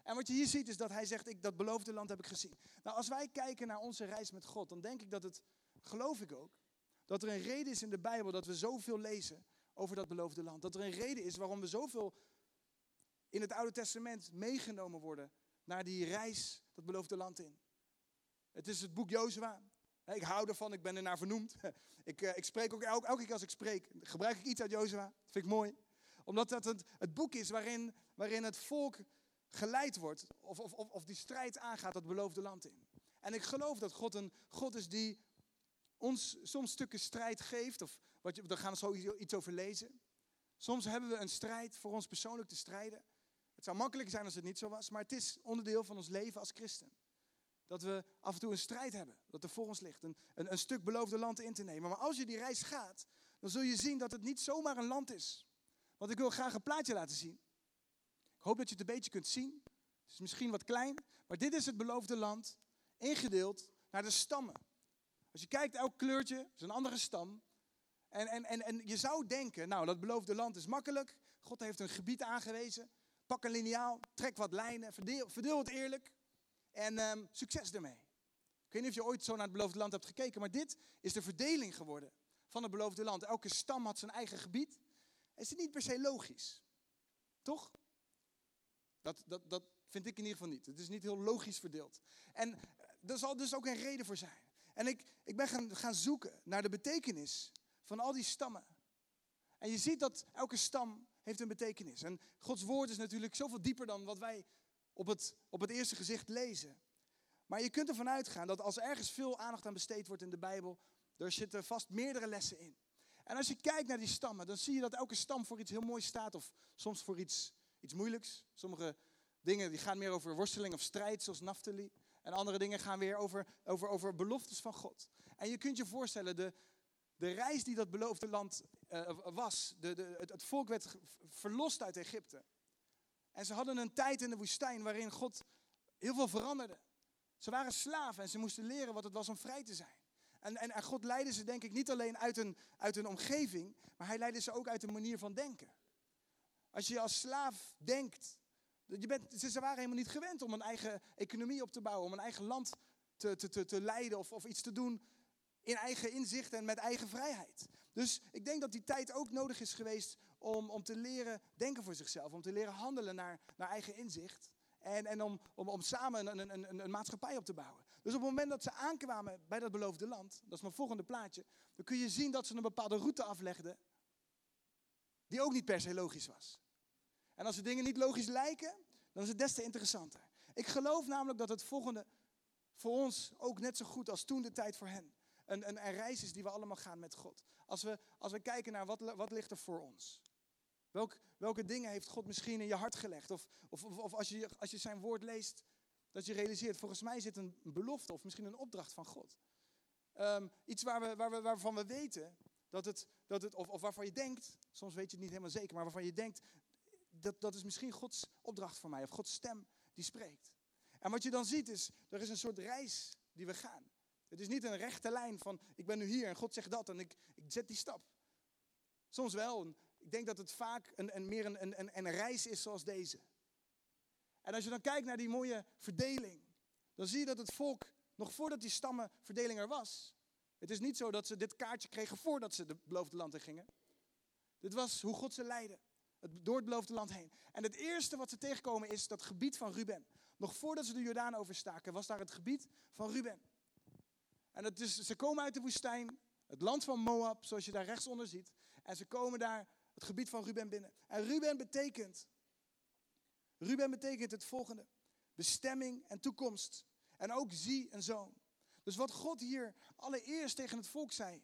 En wat je hier ziet is dat hij zegt, ik, dat beloofde land heb ik gezien. Nou, als wij kijken naar onze reis met God, dan denk ik dat het, geloof ik ook, dat er een reden is in de Bijbel dat we zoveel lezen over dat beloofde land. Dat er een reden is waarom we zoveel in het Oude Testament meegenomen worden naar die reis, dat beloofde land in. Het is het boek Jozua. Ik hou ervan, ik ben er naar vernoemd. Ik, eh, ik spreek ook elke, elke keer als ik spreek, gebruik ik iets uit Jozua. Dat vind ik mooi. Omdat dat het, het boek is waarin, waarin het volk geleid wordt. Of, of, of die strijd aangaat dat beloofde land in. En ik geloof dat God een God is die ons soms stukken strijd geeft. Of wat gaan we zo iets over lezen. Soms hebben we een strijd voor ons persoonlijk te strijden. Het zou makkelijker zijn als het niet zo was, maar het is onderdeel van ons leven als christen. Dat we af en toe een strijd hebben, dat er voor ons ligt, een, een stuk beloofde land in te nemen. Maar als je die reis gaat, dan zul je zien dat het niet zomaar een land is. Want ik wil graag een plaatje laten zien. Ik hoop dat je het een beetje kunt zien. Het is misschien wat klein, maar dit is het beloofde land, ingedeeld naar de stammen. Als je kijkt, elk kleurtje is een andere stam. En, en, en, en je zou denken, nou, dat beloofde land is makkelijk. God heeft een gebied aangewezen. Pak een liniaal, trek wat lijnen, verdeel, verdeel het eerlijk. En um, succes ermee. Ik weet niet of je ooit zo naar het beloofde land hebt gekeken, maar dit is de verdeling geworden van het beloofde land. Elke stam had zijn eigen gebied. Is het niet per se logisch? Toch? Dat, dat, dat vind ik in ieder geval niet. Het is niet heel logisch verdeeld. En er zal dus ook een reden voor zijn. En ik, ik ben gaan, gaan zoeken naar de betekenis van al die stammen. En je ziet dat elke stam heeft een betekenis. En Gods woord is natuurlijk zoveel dieper dan wat wij op het, op het eerste gezicht lezen. Maar je kunt ervan uitgaan dat als ergens veel aandacht aan besteed wordt in de Bijbel, er zitten vast meerdere lessen in. En als je kijkt naar die stammen, dan zie je dat elke stam voor iets heel moois staat, of soms voor iets, iets moeilijks. Sommige dingen die gaan meer over worsteling of strijd, zoals Naphtali. En andere dingen gaan weer over, over, over beloftes van God. En je kunt je voorstellen, de, de reis die dat beloofde land uh, was, de, de, het volk werd verlost uit Egypte. En ze hadden een tijd in de woestijn waarin God heel veel veranderde. Ze waren slaven en ze moesten leren wat het was om vrij te zijn. En, en, en God leidde ze denk ik niet alleen uit een, uit een omgeving, maar hij leidde ze ook uit een manier van denken. Als je als slaaf denkt, je bent, ze waren helemaal niet gewend om een eigen economie op te bouwen, om een eigen land te, te, te, te leiden of, of iets te doen in eigen inzicht en met eigen vrijheid. Dus ik denk dat die tijd ook nodig is geweest om, om te leren denken voor zichzelf, om te leren handelen naar, naar eigen inzicht. En, en om, om, om samen een, een, een, een maatschappij op te bouwen. Dus op het moment dat ze aankwamen bij dat beloofde land, dat is mijn volgende plaatje, dan kun je zien dat ze een bepaalde route aflegden, die ook niet per se logisch was. En als de dingen niet logisch lijken, dan is het des te interessanter. Ik geloof namelijk dat het volgende voor ons ook net zo goed als toen de tijd voor hen een, een, een reis is die we allemaal gaan met God. Als we, als we kijken naar wat, wat ligt er voor ons. Welk, welke dingen heeft God misschien in je hart gelegd? Of, of, of, als, je, als je zijn woord leest, dat je realiseert, volgens mij zit een belofte of misschien een opdracht van God. Ehm, iets waar we, waar we, waarvan we weten dat het, dat het of, of waarvan je denkt, soms weet je het niet helemaal zeker, maar waarvan je denkt, dat, dat is misschien Gods opdracht voor mij, of Gods stem die spreekt. En wat je dan ziet is, er is een soort reis die we gaan. Het is niet een rechte lijn van, ik ben nu hier en God zegt dat en ik, ik zet die stap. Soms wel. Ik denk dat het vaak een, een, meer een, een, een reis is zoals deze. En als je dan kijkt naar die mooie verdeling, dan zie je dat het volk, nog voordat die stammenverdeling er was, het is niet zo dat ze dit kaartje kregen voordat ze het beloofde land in gingen. Dit was hoe God ze leidde, het, door het beloofde land heen. En het eerste wat ze tegenkomen is dat gebied van Ruben. Nog voordat ze de Jordaan overstaken, was daar het gebied van Ruben. En het is, ze komen uit de woestijn, het land van Moab, zoals je daar rechtsonder ziet. En ze komen daar het gebied van Ruben binnen. En Ruben betekent, Ruben betekent het volgende. Bestemming en toekomst. En ook zie een zoon. Dus wat God hier allereerst tegen het volk zei,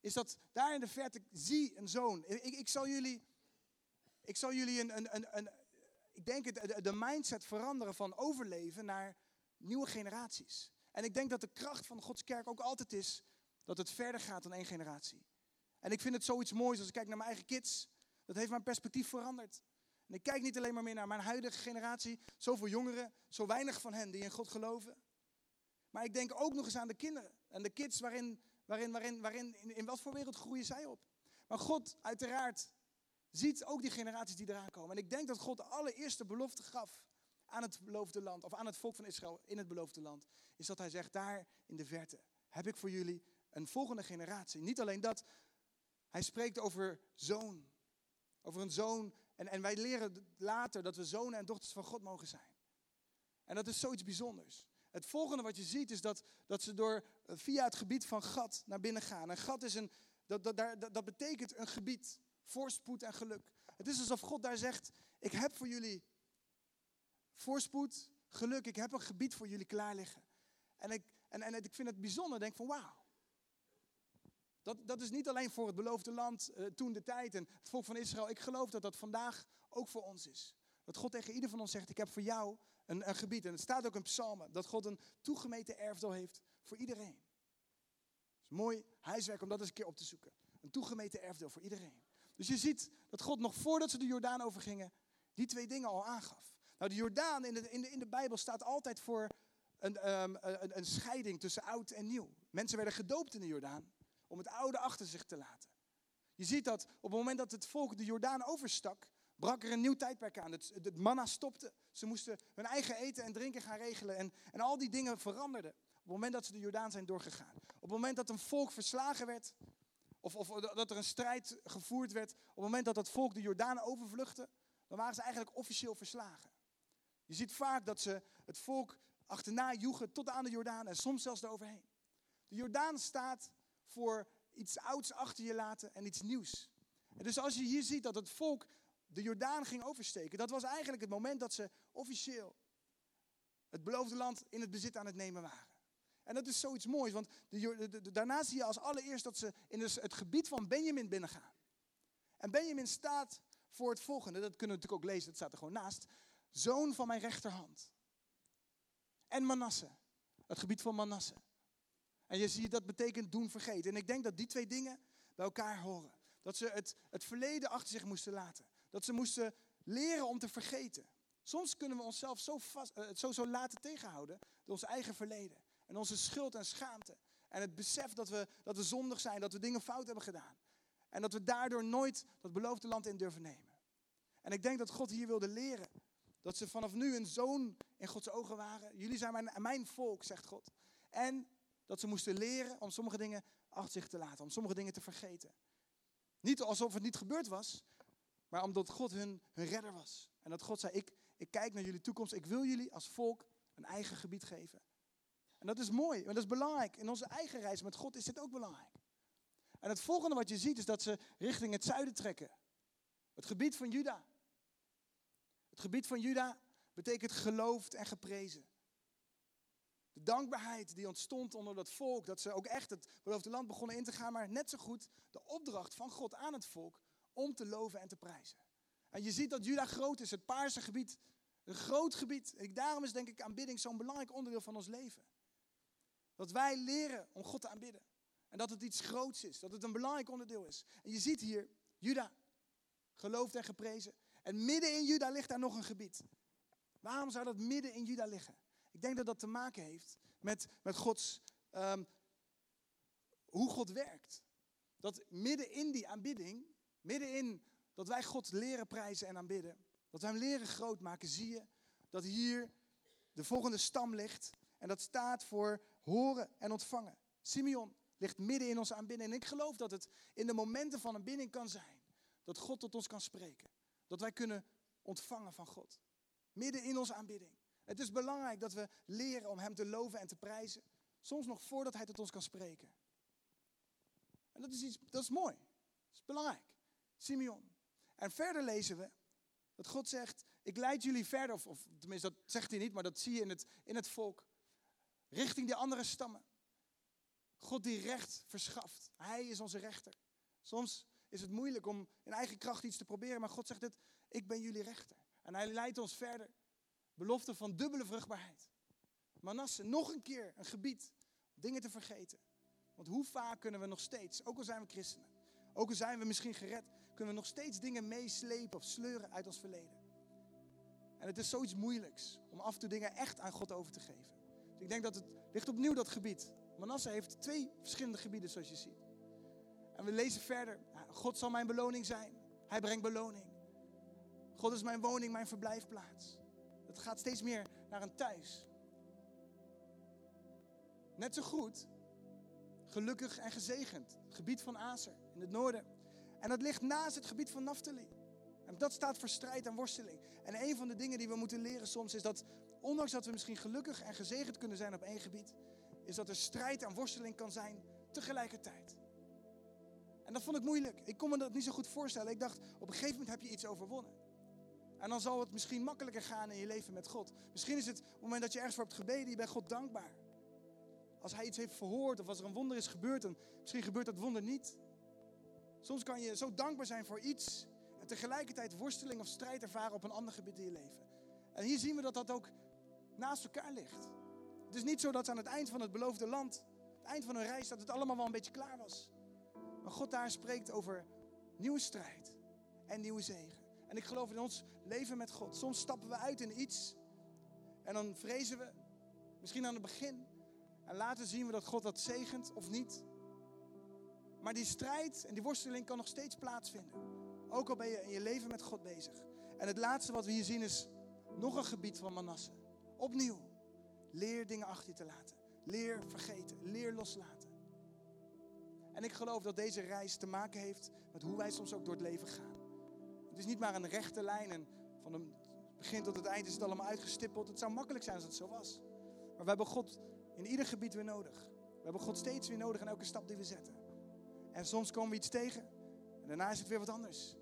is dat daar in de verte zie een zoon. Ik, ik zal jullie, ik zal jullie een, een, een, een ik denk het, de mindset veranderen van overleven naar nieuwe generaties. En ik denk dat de kracht van Gods kerk ook altijd is dat het verder gaat dan één generatie. En ik vind het zoiets moois als ik kijk naar mijn eigen kids. Dat heeft mijn perspectief veranderd. En ik kijk niet alleen maar meer naar mijn huidige generatie, zoveel jongeren, zo weinig van hen die in God geloven. Maar ik denk ook nog eens aan de kinderen en de kids waarin, waarin, waarin, waarin in, in wat voor wereld groeien zij op. Maar God uiteraard ziet ook die generaties die eraan komen. En ik denk dat God de allereerste belofte gaf aan het beloofde land, of aan het volk van Israël in het beloofde land, is dat hij zegt, daar in de verte heb ik voor jullie een volgende generatie. Niet alleen dat, hij spreekt over zoon. Over een zoon. En, en wij leren later dat we zonen en dochters van God mogen zijn. En dat is zoiets bijzonders. Het volgende wat je ziet is dat, dat ze door, eh, via het gebied van Gad naar binnen gaan. En Gad is een, dat, dat, dat, dat betekent een gebied, voorspoed en geluk. Het is alsof God daar zegt, ik heb voor jullie voorspoed, geluk, ik heb een gebied voor jullie klaar liggen. En ik, en, en ik vind het bijzonder, denk van wauw. Dat, dat is niet alleen voor het beloofde land uh, toen de tijd en het volk van Israël. Ik geloof dat dat vandaag ook voor ons is. Dat God tegen ieder van ons zegt, ik heb voor jou een, een gebied. En het staat ook in psalmen, dat God een toegemeten erfdeel heeft voor iedereen. Het is mooi huiswerk om dat eens een keer op te zoeken. Een toegemeten erfdeel voor iedereen. Dus je ziet dat God nog voordat ze de Jordaan overgingen, die twee dingen al aangaf. Nou, de Jordaan in de, in de, in de Bijbel staat altijd voor een, um, een, een scheiding tussen oud en nieuw. Mensen werden gedoopt in de Jordaan om het oude achter zich te laten. Je ziet dat op het moment dat het volk de Jordaan overstak, brak er een nieuw tijdperk aan. Het, het manna stopte. Ze moesten hun eigen eten en drinken gaan regelen. En, en al die dingen veranderden. Op het moment dat ze de Jordaan zijn doorgegaan. Op het moment dat een volk verslagen werd. Of, of dat er een strijd gevoerd werd. Op het moment dat dat volk de Jordaan overvluchtte. Dan waren ze eigenlijk officieel verslagen. Je ziet vaak dat ze het volk achterna joegen tot aan de Jordaan en soms zelfs eroverheen. De Jordaan staat voor iets ouds achter je laten en iets nieuws. En dus als je hier ziet dat het volk de Jordaan ging oversteken, dat was eigenlijk het moment dat ze officieel het beloofde land in het bezit aan het nemen waren. En dat is zoiets moois, want de, daarna zie je als allereerst dat ze in het gebied van Benjamin binnengaan. En Benjamin staat voor het volgende, dat kunnen we natuurlijk ook lezen, dat staat er gewoon naast zoon van mijn rechterhand. En Manasse, het gebied van Manasse. En je ziet, dat betekent doen vergeten. En ik denk dat die twee dingen bij elkaar horen. Dat ze het, het verleden achter zich moesten laten. Dat ze moesten leren om te vergeten. Soms kunnen we onszelf zo, vast, uh, zo, zo laten tegenhouden door ons eigen verleden. En onze schuld en schaamte. En het besef dat we, dat we zondig zijn, dat we dingen fout hebben gedaan. En dat we daardoor nooit dat beloofde land in durven nemen. En ik denk dat God hier wilde leren. Dat ze vanaf nu een zoon in Gods ogen waren. Jullie zijn mijn, mijn volk, zegt God. En dat ze moesten leren om sommige dingen achter zich te laten. Om sommige dingen te vergeten. Niet alsof het niet gebeurd was. Maar omdat God hun, hun redder was. En dat God zei, ik, ik kijk naar jullie toekomst. Ik wil jullie als volk een eigen gebied geven. En dat is mooi, en dat is belangrijk. In onze eigen reis met God is dit ook belangrijk. En het volgende wat je ziet is dat ze richting het zuiden trekken. Het gebied van Juda. Het gebied van Juda betekent geloofd en geprezen. De dankbaarheid die ontstond onder dat volk, dat ze ook echt het beloofde land begonnen in te gaan, maar net zo goed de opdracht van God aan het volk om te loven en te prijzen. En je ziet dat Juda groot is, het paarse gebied, een groot gebied. En daarom is denk ik aanbidding zo'n belangrijk onderdeel van ons leven. Dat wij leren om God te aanbidden. En dat het iets groots is, dat het een belangrijk onderdeel is. En je ziet hier, Juda, geloofd en geprezen. En midden in Juda ligt daar nog een gebied. Waarom zou dat midden in Juda liggen? Ik denk dat dat te maken heeft met, met Gods, um, hoe God werkt. Dat midden in die aanbidding, midden in dat wij God leren prijzen en aanbidden, dat wij hem leren groot maken, zie je dat hier de volgende stam ligt. En dat staat voor horen en ontvangen. Simeon ligt midden in onze aanbidding. En ik geloof dat het in de momenten van aanbidding kan zijn dat God tot ons kan spreken. Dat wij kunnen ontvangen van God. Midden in onze aanbidding. Het is belangrijk dat we leren om Hem te loven en te prijzen. Soms nog voordat Hij tot ons kan spreken. En dat is, iets, dat is mooi. Dat is belangrijk. Simeon. En verder lezen we dat God zegt, ik leid jullie verder, of, tenminste dat zegt hij niet, maar dat zie je in het, in het volk, richting die andere stammen. God die recht verschaft. Hij is onze rechter. Soms is het moeilijk om in eigen kracht iets te proberen, maar God zegt het, ik ben jullie rechter. En hij leidt ons verder. Belofte van dubbele vruchtbaarheid. Manasse, nog een keer een gebied dingen te vergeten. Want hoe vaak kunnen we nog steeds, ook al zijn we christenen, ook al zijn we misschien gered, kunnen we nog steeds dingen meeslepen of sleuren uit ons verleden. En het is zoiets moeilijks om af en toe dingen echt aan God over te geven. Dus ik denk dat het ligt opnieuw dat gebied. Manasse heeft twee verschillende gebieden zoals je ziet. En we lezen verder. God zal mijn beloning zijn. Hij brengt beloning. God is mijn woning, mijn verblijfplaats. Het gaat steeds meer naar een thuis. Net zo goed, gelukkig en gezegend, het gebied van Aser in het noorden. En dat ligt naast het gebied van Naphtali. En dat staat voor strijd en worsteling. En een van de dingen die we moeten leren soms is dat, ondanks dat we misschien gelukkig en gezegend kunnen zijn op één gebied, is dat er strijd en worsteling kan zijn tegelijkertijd. En dat vond ik moeilijk. Ik kon me dat niet zo goed voorstellen. Ik dacht, op een gegeven moment heb je iets overwonnen. En dan zal het misschien makkelijker gaan in je leven met God. Misschien is het op het moment dat je ergens voor hebt gebeden, je bent God dankbaar. Als hij iets heeft verhoord of als er een wonder is gebeurd, dan misschien gebeurt dat wonder niet. Soms kan je zo dankbaar zijn voor iets en tegelijkertijd worsteling of strijd ervaren op een ander gebied in je leven. En hier zien we dat dat ook naast elkaar ligt. Het is niet zo dat aan het eind van het beloofde land, het eind van hun reis, dat het allemaal wel een beetje klaar was. Maar God daar spreekt over nieuwe strijd en nieuwe zegen. En ik geloof in ons leven met God. Soms stappen we uit in iets en dan vrezen we, misschien aan het begin. En later zien we dat God dat zegent of niet. Maar die strijd en die worsteling kan nog steeds plaatsvinden. Ook al ben je in je leven met God bezig. En het laatste wat we hier zien is nog een gebied van Manasse. Opnieuw. Leer dingen achter je te laten. Leer vergeten. Leer loslaten. En ik geloof dat deze reis te maken heeft met hoe wij soms ook door het leven gaan. Het is niet maar een rechte lijn en van het begin tot het eind is het allemaal uitgestippeld. Het zou makkelijk zijn als het zo was. Maar we hebben God in ieder gebied weer nodig. We hebben God steeds weer nodig in elke stap die we zetten. En soms komen we iets tegen en daarna is het weer wat anders.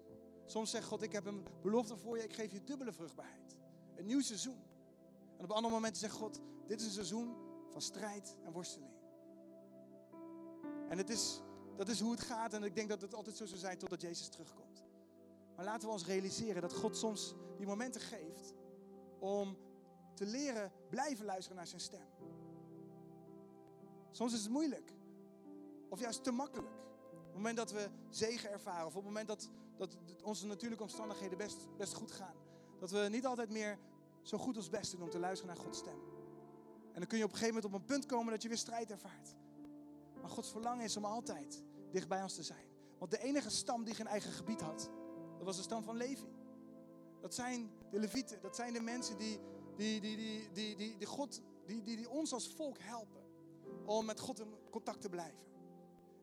Soms zegt God, ik heb een belofte voor je, ik geef je dubbele vruchtbaarheid. Een nieuw seizoen. En op andere momenten zegt God, dit is een seizoen van strijd en worsteling. En het is, dat is hoe het gaat en ik denk dat het altijd zo zal zijn totdat Jezus terugkomt. Maar laten we ons realiseren dat God soms die momenten geeft om te leren blijven luisteren naar zijn stem. Soms is het moeilijk. Of juist te makkelijk. Op het moment dat we zegen ervaren. Of op het moment dat, dat onze natuurlijke omstandigheden best, best goed gaan. Dat we niet altijd meer zo goed ons best doen om te luisteren naar Gods stem. En dan kun je op een gegeven moment op een punt komen dat je weer strijd ervaart. Maar Gods verlangen is om altijd dicht bij ons te zijn. Want de enige stam die geen eigen gebied had, dat was de stam van Levi. Dat zijn de Levieten, dat zijn de mensen die, die, die, die, die, die, God, die, die, die ons als volk helpen om met God in contact te blijven.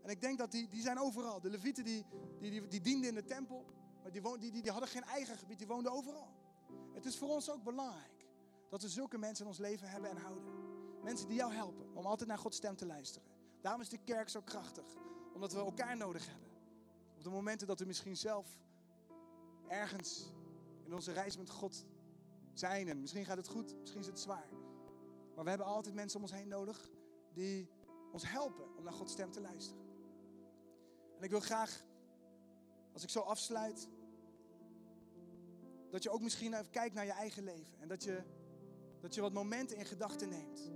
En ik denk dat die, die zijn overal. De Levieten die, die, die, die dienden in de tempel, maar die, die, die, die hadden geen eigen gebied, die woonden overal. Het is voor ons ook belangrijk dat we zulke mensen in ons leven hebben en houden. Mensen die jou helpen om altijd naar Gods stem te luisteren. Daarom is de kerk zo krachtig, omdat we elkaar nodig hebben. Op de momenten dat we misschien zelf ergens in onze reis met God zijn. En misschien gaat het goed, misschien is het zwaar. Maar we hebben altijd mensen om ons heen nodig die ons helpen om naar Gods stem te luisteren. En ik wil graag, als ik zo afsluit, dat je ook misschien even kijkt naar je eigen leven. En dat je, dat je wat momenten in gedachten neemt.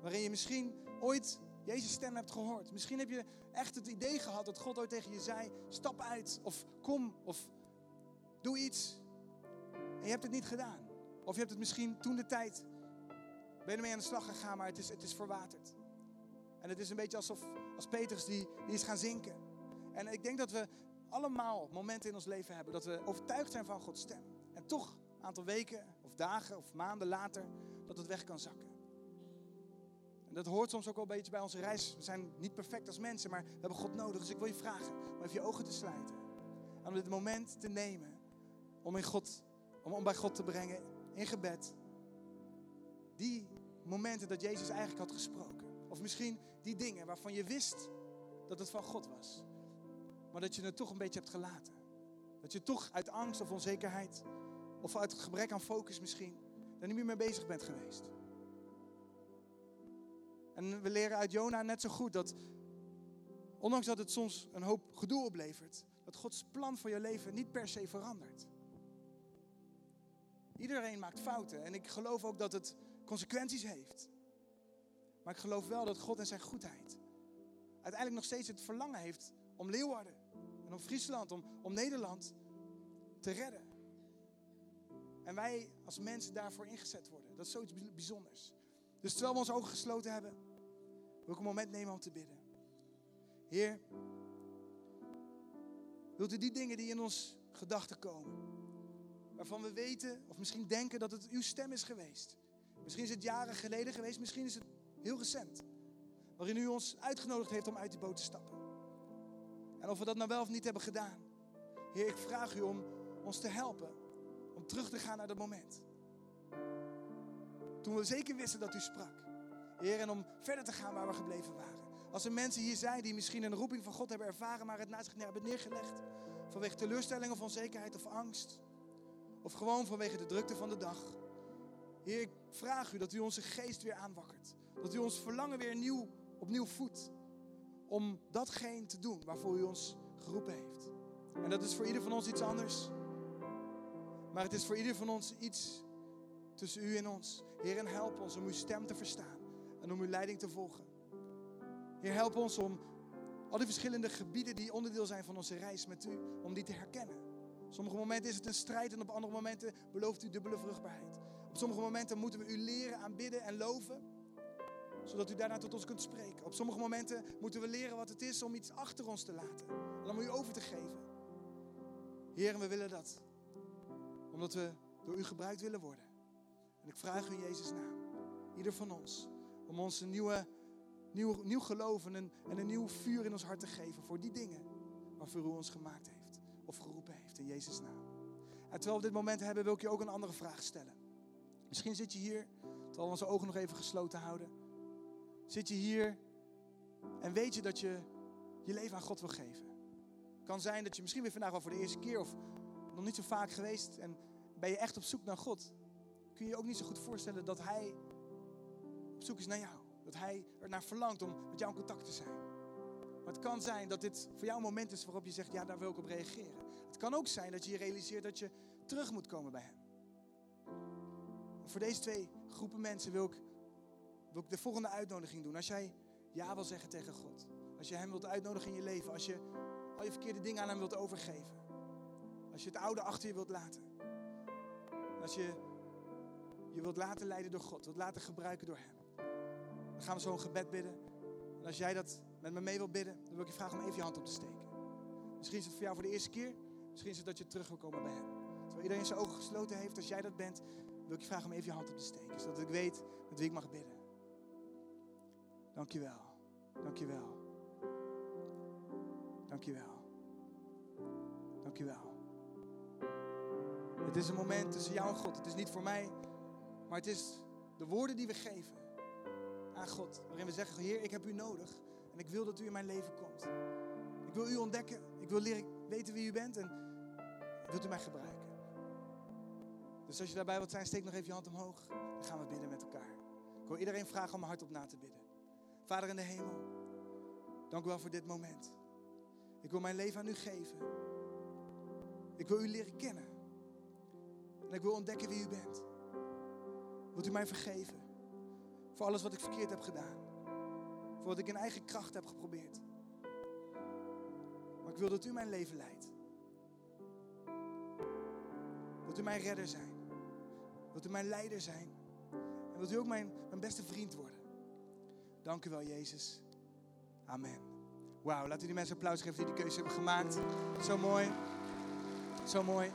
Waarin je misschien ooit Jezus' stem hebt gehoord. Misschien heb je echt het idee gehad dat God ooit tegen je zei: stap uit, of kom, of doe iets. En je hebt het niet gedaan. Of je hebt het misschien toen de tijd, ben ermee aan de slag gegaan, maar het is, het is verwaterd. En het is een beetje alsof als Petrus die, die is gaan zinken. En ik denk dat we allemaal momenten in ons leven hebben dat we overtuigd zijn van Gods stem. En toch een aantal weken of dagen of maanden later dat het weg kan zakken. En dat hoort soms ook wel een beetje bij onze reis. We zijn niet perfect als mensen, maar we hebben God nodig. Dus ik wil je vragen om even je ogen te sluiten. En om dit moment te nemen om, in God, om, om bij God te brengen in gebed. Die momenten dat Jezus eigenlijk had gesproken. Of misschien die dingen waarvan je wist dat het van God was. Maar dat je het toch een beetje hebt gelaten. Dat je toch uit angst of onzekerheid, of uit gebrek aan focus misschien, daar niet meer mee bezig bent geweest. En we leren uit Jona net zo goed dat, ondanks dat het soms een hoop gedoe oplevert, dat Gods plan voor je leven niet per se verandert. Iedereen maakt fouten en ik geloof ook dat het consequenties heeft. Maar ik geloof wel dat God en zijn goedheid uiteindelijk nog steeds het verlangen heeft om Leeuwarden en om Friesland, om, om Nederland te redden. En wij als mensen daarvoor ingezet worden. Dat is zoiets bijzonders. Dus terwijl we onze ogen gesloten hebben, wil ik een moment nemen om te bidden. Heer, wilt u die dingen die in ons gedachten komen, waarvan we weten of misschien denken dat het uw stem is geweest. Misschien is het jaren geleden geweest, misschien is het heel recent. Waarin u ons uitgenodigd heeft om uit die boot te stappen. En of we dat nou wel of niet hebben gedaan. Heer, ik vraag u om ons te helpen. Om terug te gaan naar dat moment. Toen we zeker wisten dat u sprak. Heer, en om verder te gaan waar we gebleven waren. Als er mensen hier zijn die misschien een roeping van God hebben ervaren, maar het naast zich hebben neergelegd. Vanwege teleurstelling of onzekerheid of angst. Of gewoon vanwege de drukte van de dag. Heer, ik vraag u dat u onze geest weer aanwakkert. Dat u ons verlangen weer nieuw, opnieuw voedt. Om datgene te doen waarvoor u ons geroepen heeft. En dat is voor ieder van ons iets anders. Maar het is voor ieder van ons iets tussen u en ons. Heer, en help ons om uw stem te verstaan. En om uw leiding te volgen. Heer, help ons om al die verschillende gebieden die onderdeel zijn van onze reis met u, om die te herkennen. Sommige momenten is het een strijd en op andere momenten belooft u dubbele vruchtbaarheid. Op sommige momenten moeten we u leren aanbidden en loven, zodat u daarna tot ons kunt spreken. Op sommige momenten moeten we leren wat het is om iets achter ons te laten en om u over te geven. Heer, we willen dat, omdat we door u gebruikt willen worden. En ik vraag u in Jezus' naam, ieder van ons, om ons een nieuwe, nieuw, nieuw geloof en een, en een nieuw vuur in ons hart te geven voor die dingen waarvoor u ons gemaakt heeft of geroepen heeft in Jezus' naam. En terwijl we dit moment hebben, wil ik je ook een andere vraag stellen. Misschien zit je hier, terwijl we onze ogen nog even gesloten houden. Zit je hier en weet je dat je je leven aan God wil geven. Kan zijn dat je misschien weer vandaag wel voor de eerste keer of nog niet zo vaak geweest en ben je echt op zoek naar God. Kun je je ook niet zo goed voorstellen dat Hij op zoek is naar jou. Dat Hij er naar verlangt om met jou in contact te zijn. Maar het kan zijn dat dit voor jou een moment is waarop je zegt, ja, daar wil ik op reageren. Het kan ook zijn dat je je realiseert dat je terug moet komen bij Hem. Voor deze twee groepen mensen wil ik, wil ik de volgende uitnodiging doen. Als jij ja wil zeggen tegen God. Als je Hem wilt uitnodigen in je leven. Als je al je verkeerde dingen aan Hem wilt overgeven. Als je het oude achter je wilt laten. Als je je wilt laten leiden door God. Wilt laten gebruiken door Hem. Dan gaan we zo een gebed bidden. En als jij dat met me mee wil bidden, dan wil ik je vragen om even je hand op te steken. Misschien is het voor jou voor de eerste keer. Misschien is het dat je terug wil komen bij hem. Terwijl iedereen zijn ogen gesloten heeft, als jij dat bent, wil ik je vragen om even je hand op te steken. Zodat ik weet met wie ik mag bidden. Dankjewel. Dankjewel. Dankjewel. Dankjewel. Het is een moment tussen jou en God. Het is niet voor mij, maar het is de woorden die we geven aan God. Waarin we zeggen, Heer, ik heb u nodig. En ik wil dat u in mijn leven komt. Ik wil u ontdekken. Ik wil leren weten wie u bent. En wilt u mij gebruiken. Dus als je daarbij wilt zijn, steek nog even je hand omhoog. Dan gaan we bidden met elkaar. Ik wil iedereen vragen om hardop na te bidden. Vader in de hemel, dank u wel voor dit moment. Ik wil mijn leven aan u geven. Ik wil u leren kennen. En ik wil ontdekken wie u bent. Wilt u mij vergeven voor alles wat ik verkeerd heb gedaan? Voor wat ik in eigen kracht heb geprobeerd. Maar ik wil dat u mijn leven leidt. Wilt u mijn redder zijn? Wilt u mijn leider zijn? En wilt u ook mijn, mijn beste vriend worden? Dank u wel, Jezus. Amen. Wauw, laten we die mensen applaus geven die die keuze hebben gemaakt. Zo mooi. Zo mooi.